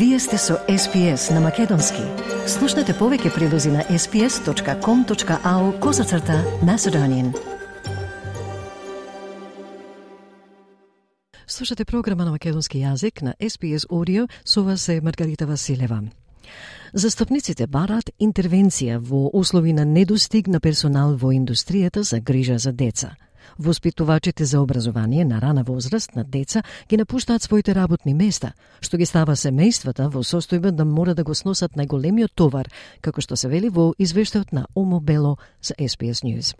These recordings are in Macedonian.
Вие сте со SPS на Македонски. Слушнете повеќе прилози на sps.com.au козацрта на Седонин. Слушате програма на македонски јазик на SPS Audio со вас е Маргарита Василева. Застапниците барат интервенција во услови на недостиг на персонал во индустријата за грижа за деца – Воспитувачите за образование на рана возраст на деца ги напуштаат своите работни места, што ги става семејствата во состојба да мора да го сносат најголемиот товар, како што се вели во извештајот на Омо Бело за SPS News.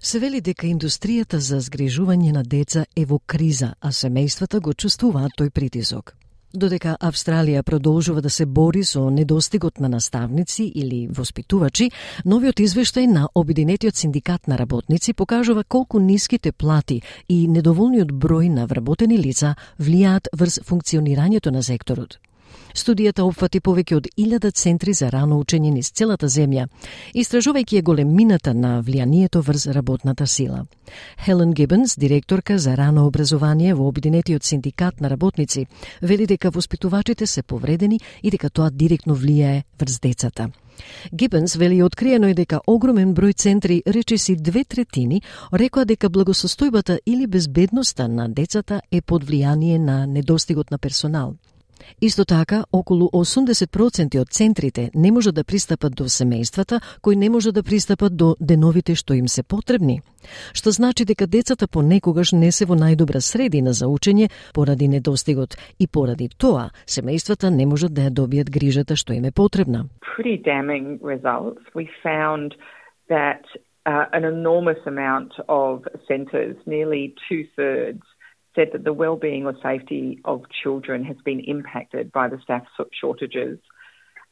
Се вели дека индустријата за згрижување на деца е во криза, а семејствата го чувствуваат тој притисок. Додека Австралија продолжува да се бори со недостигот на наставници или воспитувачи, новиот извештај на Обединетиот синдикат на работници покажува колку ниските плати и недоволниот број на вработени лица влијаат врз функционирањето на секторот. Студијата опфати повеќе од 1000 центри за рано учење низ целата земја, истражувајќи ја големината на влијанието врз работната сила. Хелен Гибенс, директорка за рано образование во Обединетиот синдикат на работници, вели дека воспитувачите се повредени и дека тоа директно влијае врз децата. Гибенс вели откриено е дека огромен број центри, речиси две третини, рекоа дека благосостојбата или безбедноста на децата е под влијание на недостигот на персонал. Исто така, околу 80% од центрите не може да пристапат до семејствата кои не може да пристапат до деновите што им се потребни. Што значи дека децата понекогаш не се во најдобра средина за учење поради недостигот и поради тоа семејствата не можат да ја добијат грижата што им е потребна. Pretty damning results. We found that uh, an enormous amount of centers, nearly two-thirds said that the well-being or safety of children has been impacted by the staff shortages.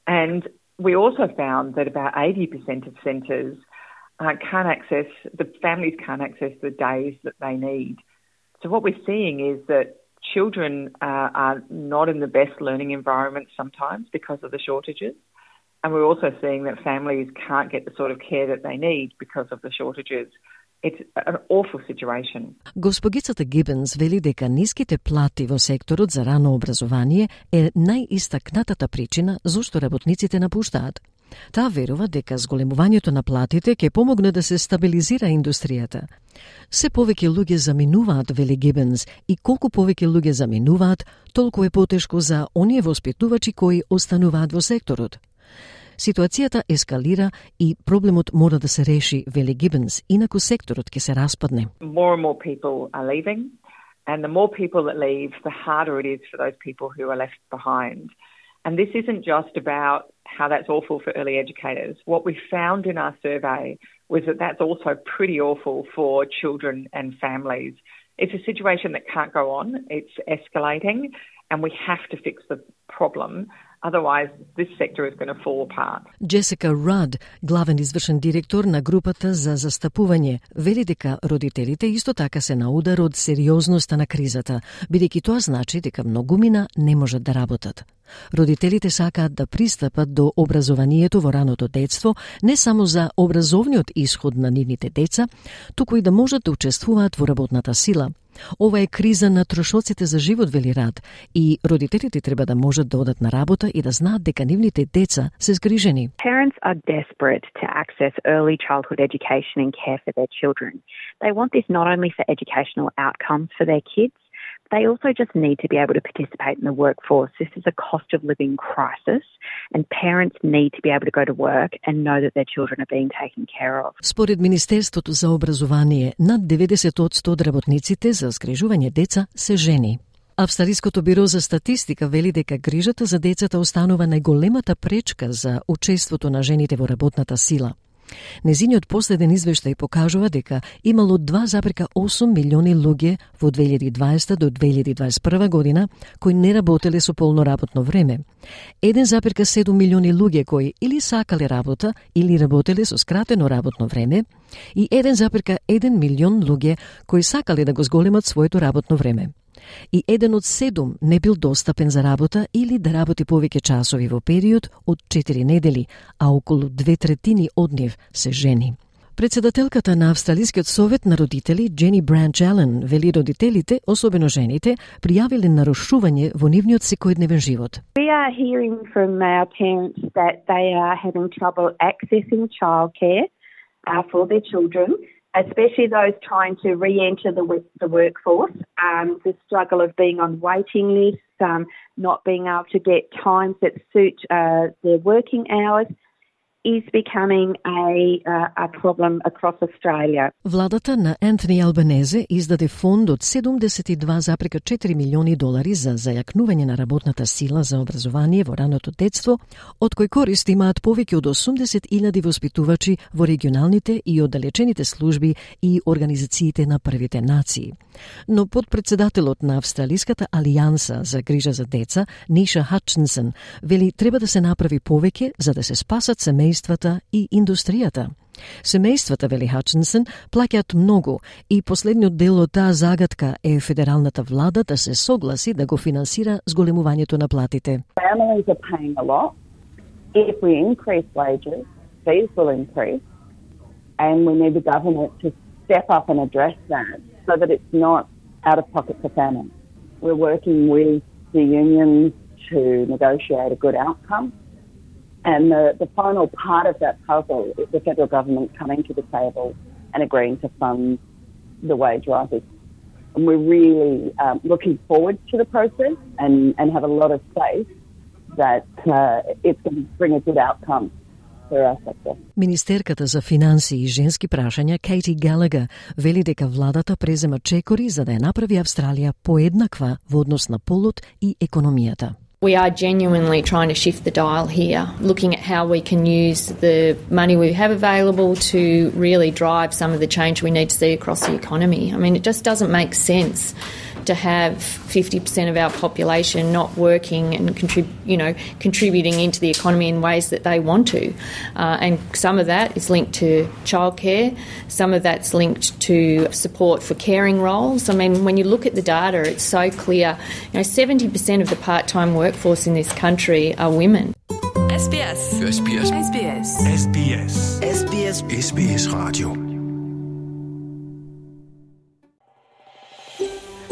And we also found that about 80% of centres uh, can't access, the families can't access the days that they need. So what we're seeing is that children uh, are not in the best learning environment sometimes because of the shortages. And we're also seeing that families can't get the sort of care that they need because of the shortages. It's an awful situation. Господицата Гибенс вели дека ниските плати во секторот за рано образование е најистакнатата причина зошто работниците напуштаат. Таа верува дека зголемувањето на платите ќе помогне да се стабилизира индустријата. Се повеќе луѓе заминуваат, вели Гибенс, и колку повеќе луѓе заминуваат, толку е потешко за оние воспитувачи кои остануваат во секторот. Ситуацијата ескалира и проблемот мора да се реши, вели Гибенс, инаку секторот ќе се распадне. More and more people are leaving, and the more people that leave, the harder it is for those people who are left behind. And this isn't just about how that's awful for early educators. What we found in our survey was that that's also pretty awful for children and families. It's a situation that can't go on. It's escalating, and we have to fix the problem Otherwise, this sector is going to fall apart. Джесика Рад, главен извршен директор на групата за застапување, вели дека родителите исто така се на удар од сериозноста на кризата, бидејќи тоа значи дека многумина не можат да работат. Родителите сакаат да пристапат до образованието во раното детство не само за образовниот исход на нивните деца, туку и да можат да учествуваат во работната сила. Ова е криза на трошоците за живот, вели Рад, и родителите треба да можат да одат на работа и да знаат дека нивните деца се згрижени. Parents are desperate to access early childhood education and care for their children. They want this not only for educational outcomes for their kids, they also just need to be able to participate in the workforce. This is a cost of living crisis, and parents need to be able to go to work and know that their children are being taken care of. Според Министерството за образование, над 90% од работниците за згрижување деца се жени. Австралиското биро за статистика вели дека грижата за децата останува најголемата пречка за учеството на жените во работната сила. Незиниот последен извештај покажува дека имало 2,8 милиони луѓе во 2020 до 2021 година кои не работеле со полно работно време. 1,7 милиони луѓе кои или сакале работа или работеле со скратено работно време и 1,1 милион луѓе кои сакале да го зголемат своето работно време и еден од седум не бил достапен за работа или да работи повеќе часови во период од 4 недели, а околу две третини од нив се жени. Председателката на Австралискиот совет на родители Джени Бранч Ален вели родителите, особено жените, пријавиле нарушување во нивниот секојдневен живот. We are hearing from our parents that they are having trouble accessing childcare uh, for their children, especially those trying to re-enter the, the workforce. Um, the struggle of being on waiting lists, um, not being able to get times that suit uh, their working hours – is becoming a, uh, a problem across Australia. Владата на Ентони Албанезе издаде фонд од 72,4 милиони долари за зајакнување на работната сила за образование во раното детство, од кој корист имаат повеќе од 80.000 воспитувачи во регионалните и оддалечените служби и организациите на првите нации. Но подпредседателот на Австралиската алијанса за грижа за деца, Ниша Хатчинсон, вели треба да се направи повеќе за да се спасат семејствата и индустријата. Семејствата, вели Хачинсен, плаќаат многу и последниот дел од таа загадка е федералната влада да се согласи да го финансира зголемувањето на платите. Families are paying a lot. If we increase wages, fees will increase and we need the government to step up and address that so that it's not out of pocket for families. We're working with the unions to negotiate a good outcome. And the, the final part of that puzzle is the federal government coming to the table and agreeing to fund the wage rises. And we're really um, looking forward to the process and, and have a lot of faith that uh, it's going to bring a good outcome Министерката за финанси и женски прашања Кейти Галага вели дека владата презема чекори за да ја направи Австралија поеднаква во однос на полот и економијата. We are genuinely trying to shift the dial here, looking at how we can use the money we have available to really drive some of the change we need to see across the economy. I mean, it just doesn't make sense to have 50% of our population not working and contrib- you know contributing into the economy in ways that they want to. Uh, and some of that is linked to childcare, some of that's linked to support for caring roles. I mean, when you look at the data, it's so clear. You know, 70% of the part-time workforce in this country are women. SBS. SBS. SBS. SBS. SBS. SBS Radio.